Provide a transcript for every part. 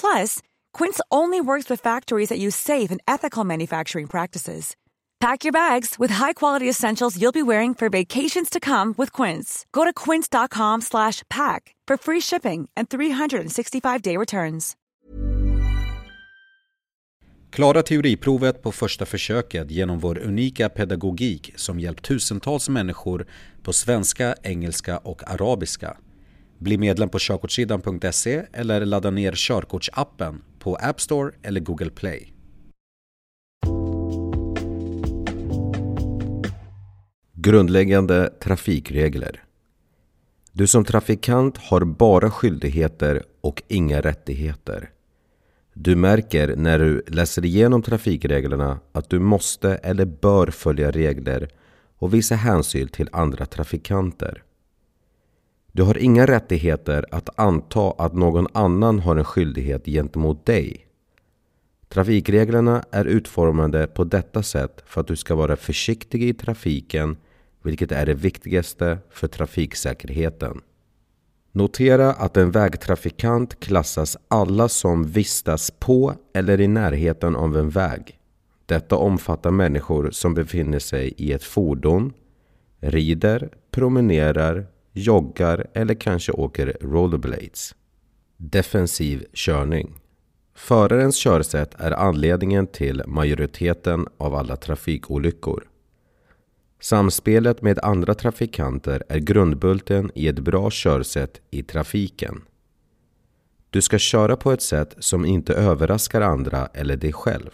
Plus, Quince only works with factories that use safe and ethical manufacturing practices. Pack your bags with high-quality essentials you'll be wearing for vacations to come with Quince. Go to quince.com/pack for free shipping and 365-day returns. Klara teoriprovet på första försöket genom vår unika pedagogik som hjälpt tusentals människor på svenska, engelska och arabiska. Bli medlem på körkortssidan.se eller ladda ner körkortsappen på App Store eller Google Play. Grundläggande trafikregler. Du som trafikant har bara skyldigheter och inga rättigheter. Du märker när du läser igenom trafikreglerna att du måste eller bör följa regler och visa hänsyn till andra trafikanter. Du har inga rättigheter att anta att någon annan har en skyldighet gentemot dig. Trafikreglerna är utformade på detta sätt för att du ska vara försiktig i trafiken, vilket är det viktigaste för trafiksäkerheten. Notera att en vägtrafikant klassas alla som vistas på eller i närheten av en väg. Detta omfattar människor som befinner sig i ett fordon, rider, promenerar, joggar eller kanske åker rollerblades. Defensiv körning. Förarens körsätt är anledningen till majoriteten av alla trafikolyckor. Samspelet med andra trafikanter är grundbulten i ett bra körsätt i trafiken. Du ska köra på ett sätt som inte överraskar andra eller dig själv.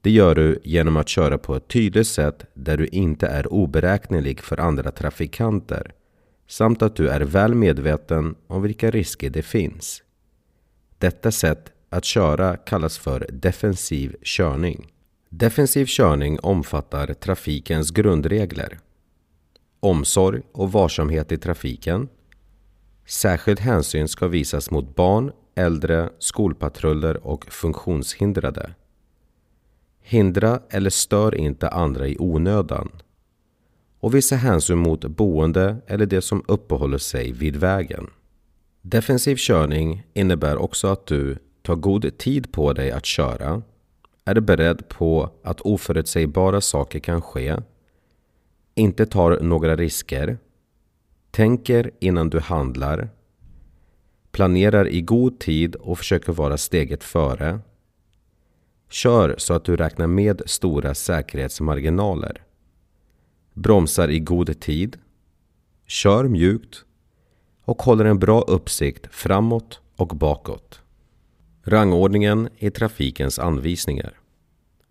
Det gör du genom att köra på ett tydligt sätt där du inte är oberäknelig för andra trafikanter samt att du är väl medveten om vilka risker det finns. Detta sätt att köra kallas för defensiv körning. Defensiv körning omfattar trafikens grundregler. Omsorg och varsamhet i trafiken. Särskild hänsyn ska visas mot barn, äldre, skolpatruller och funktionshindrade. Hindra eller stör inte andra i onödan och visa hänsyn mot boende eller det som uppehåller sig vid vägen. Defensiv körning innebär också att du tar god tid på dig att köra, är beredd på att oförutsägbara saker kan ske, inte tar några risker, tänker innan du handlar, planerar i god tid och försöker vara steget före, kör så att du räknar med stora säkerhetsmarginaler bromsar i god tid, kör mjukt och håller en bra uppsikt framåt och bakåt. Rangordningen i trafikens anvisningar.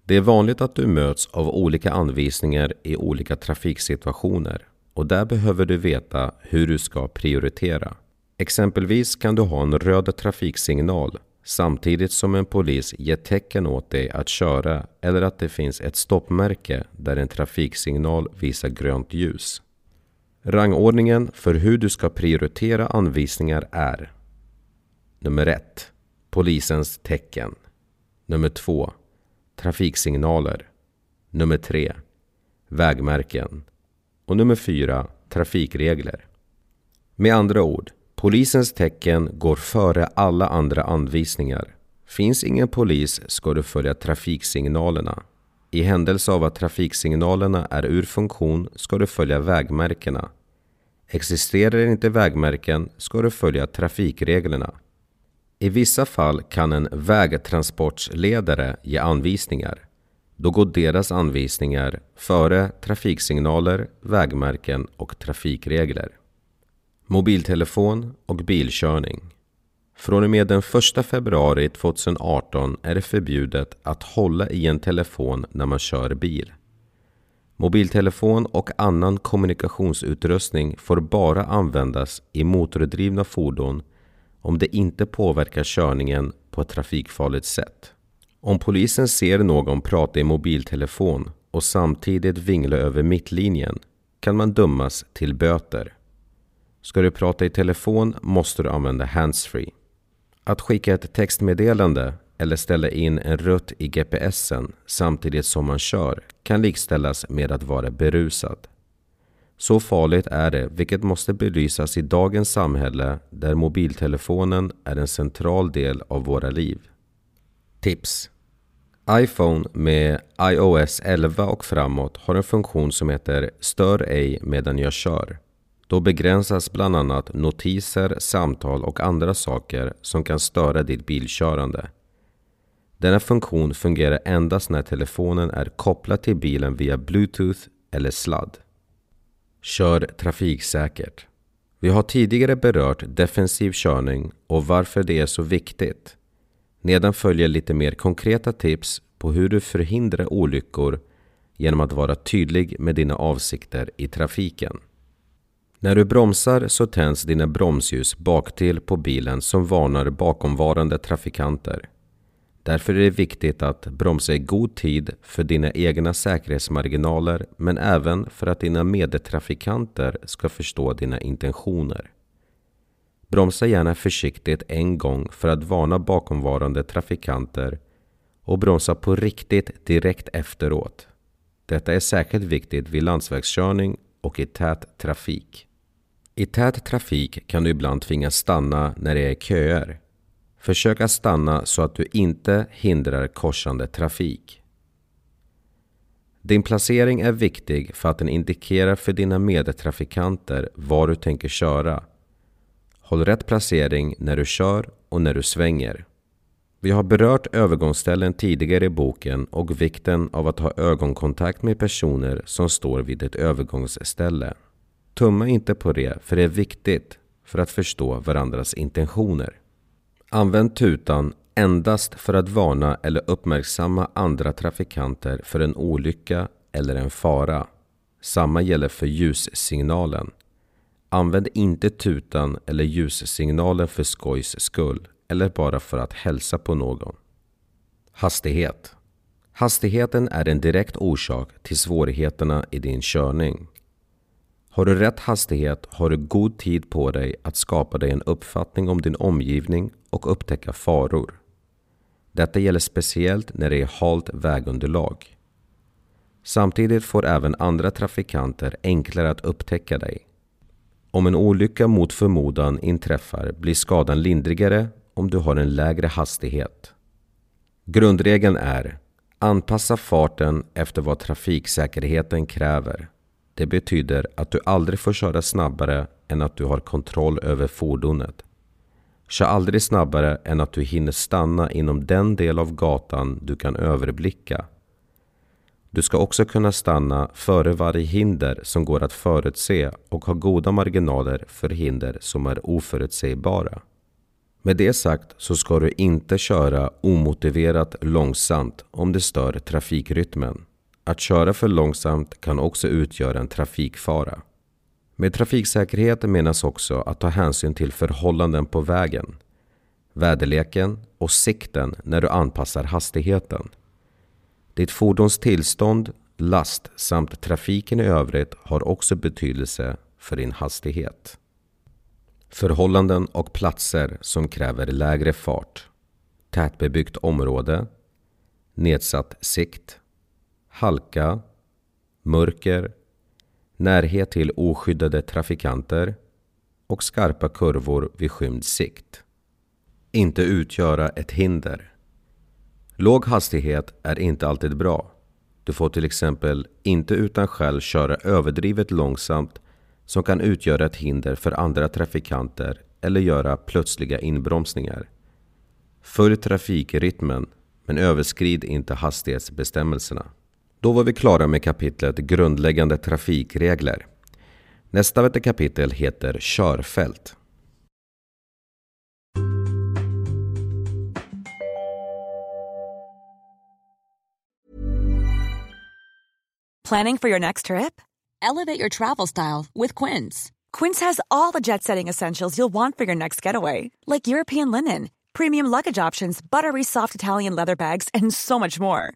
Det är vanligt att du möts av olika anvisningar i olika trafiksituationer och där behöver du veta hur du ska prioritera. Exempelvis kan du ha en röd trafiksignal samtidigt som en polis ger tecken åt dig att köra eller att det finns ett stoppmärke där en trafiksignal visar grönt ljus. Rangordningen för hur du ska prioritera anvisningar är Nummer 1. Polisens tecken. Nummer 2. Trafiksignaler. Nummer 3. Vägmärken. Och nummer 4. Trafikregler. Med andra ord, Polisens tecken går före alla andra anvisningar. Finns ingen polis ska du följa trafiksignalerna. I händelse av att trafiksignalerna är ur funktion ska du följa vägmärkena. Existerar inte vägmärken ska du följa trafikreglerna. I vissa fall kan en vägtransportledare ge anvisningar. Då går deras anvisningar före trafiksignaler, vägmärken och trafikregler. Mobiltelefon och bilkörning. Från och med den 1 februari 2018 är det förbjudet att hålla i en telefon när man kör bil. Mobiltelefon och annan kommunikationsutrustning får bara användas i motordrivna fordon om det inte påverkar körningen på ett trafikfarligt sätt. Om polisen ser någon prata i mobiltelefon och samtidigt vingla över mittlinjen kan man dömas till böter. Ska du prata i telefon måste du använda handsfree. Att skicka ett textmeddelande eller ställa in en rutt i GPSen samtidigt som man kör kan likställas med att vara berusad. Så farligt är det, vilket måste belysas i dagens samhälle där mobiltelefonen är en central del av våra liv. Tips! iPhone med iOS 11 och framåt har en funktion som heter Stör ej medan jag kör. Då begränsas bland annat notiser, samtal och andra saker som kan störa ditt bilkörande. Denna funktion fungerar endast när telefonen är kopplad till bilen via Bluetooth eller sladd. Kör trafiksäkert. Vi har tidigare berört defensiv körning och varför det är så viktigt. Nedan följer lite mer konkreta tips på hur du förhindrar olyckor genom att vara tydlig med dina avsikter i trafiken. När du bromsar så tänds dina bromsljus baktill på bilen som varnar bakomvarande trafikanter. Därför är det viktigt att bromsa i god tid för dina egna säkerhetsmarginaler men även för att dina medtrafikanter ska förstå dina intentioner. Bromsa gärna försiktigt en gång för att varna bakomvarande trafikanter och bromsa på riktigt direkt efteråt. Detta är särskilt viktigt vid landsvägskörning och i tät trafik. I tät trafik kan du ibland tvingas stanna när det är köer. Försök att stanna så att du inte hindrar korsande trafik. Din placering är viktig för att den indikerar för dina medtrafikanter var du tänker köra. Håll rätt placering när du kör och när du svänger. Vi har berört övergångsställen tidigare i boken och vikten av att ha ögonkontakt med personer som står vid ett övergångsställe. Tumma inte på det, för det är viktigt för att förstå varandras intentioner. Använd tutan endast för att varna eller uppmärksamma andra trafikanter för en olycka eller en fara. Samma gäller för ljussignalen. Använd inte tutan eller ljussignalen för skojs skull eller bara för att hälsa på någon. Hastighet. Hastigheten är en direkt orsak till svårigheterna i din körning. Har du rätt hastighet har du god tid på dig att skapa dig en uppfattning om din omgivning och upptäcka faror. Detta gäller speciellt när det är halt vägunderlag. Samtidigt får även andra trafikanter enklare att upptäcka dig. Om en olycka mot förmodan inträffar blir skadan lindrigare om du har en lägre hastighet. Grundregeln är Anpassa farten efter vad trafiksäkerheten kräver. Det betyder att du aldrig får köra snabbare än att du har kontroll över fordonet. Kör aldrig snabbare än att du hinner stanna inom den del av gatan du kan överblicka. Du ska också kunna stanna före varje hinder som går att förutse och ha goda marginaler för hinder som är oförutsägbara. Med det sagt så ska du inte köra omotiverat långsamt om det stör trafikrytmen. Att köra för långsamt kan också utgöra en trafikfara. Med trafiksäkerhet menas också att ta hänsyn till förhållanden på vägen, väderleken och sikten när du anpassar hastigheten. Ditt fordons tillstånd, last samt trafiken i övrigt har också betydelse för din hastighet. Förhållanden och platser som kräver lägre fart. Tätbebyggt område. Nedsatt sikt. Halka. Mörker. Närhet till oskyddade trafikanter. och skarpa kurvor vid skymd sikt. Inte utgöra ett hinder. Låg hastighet är inte alltid bra. Du får till exempel inte utan skäl köra överdrivet långsamt som kan utgöra ett hinder för andra trafikanter eller göra plötsliga inbromsningar. Följ trafikrytmen men överskrid inte hastighetsbestämmelserna. Då var vi klara med kapitlet Grundläggande trafikregler. Nästa kapitel heter Körfält. Planning for your next trip? Elevate your travel style with Quince. Quince has all the jet setting essentials you'll want for your next getaway, like European linen, premium luggage options, buttery soft Italian leather bags, and so much more.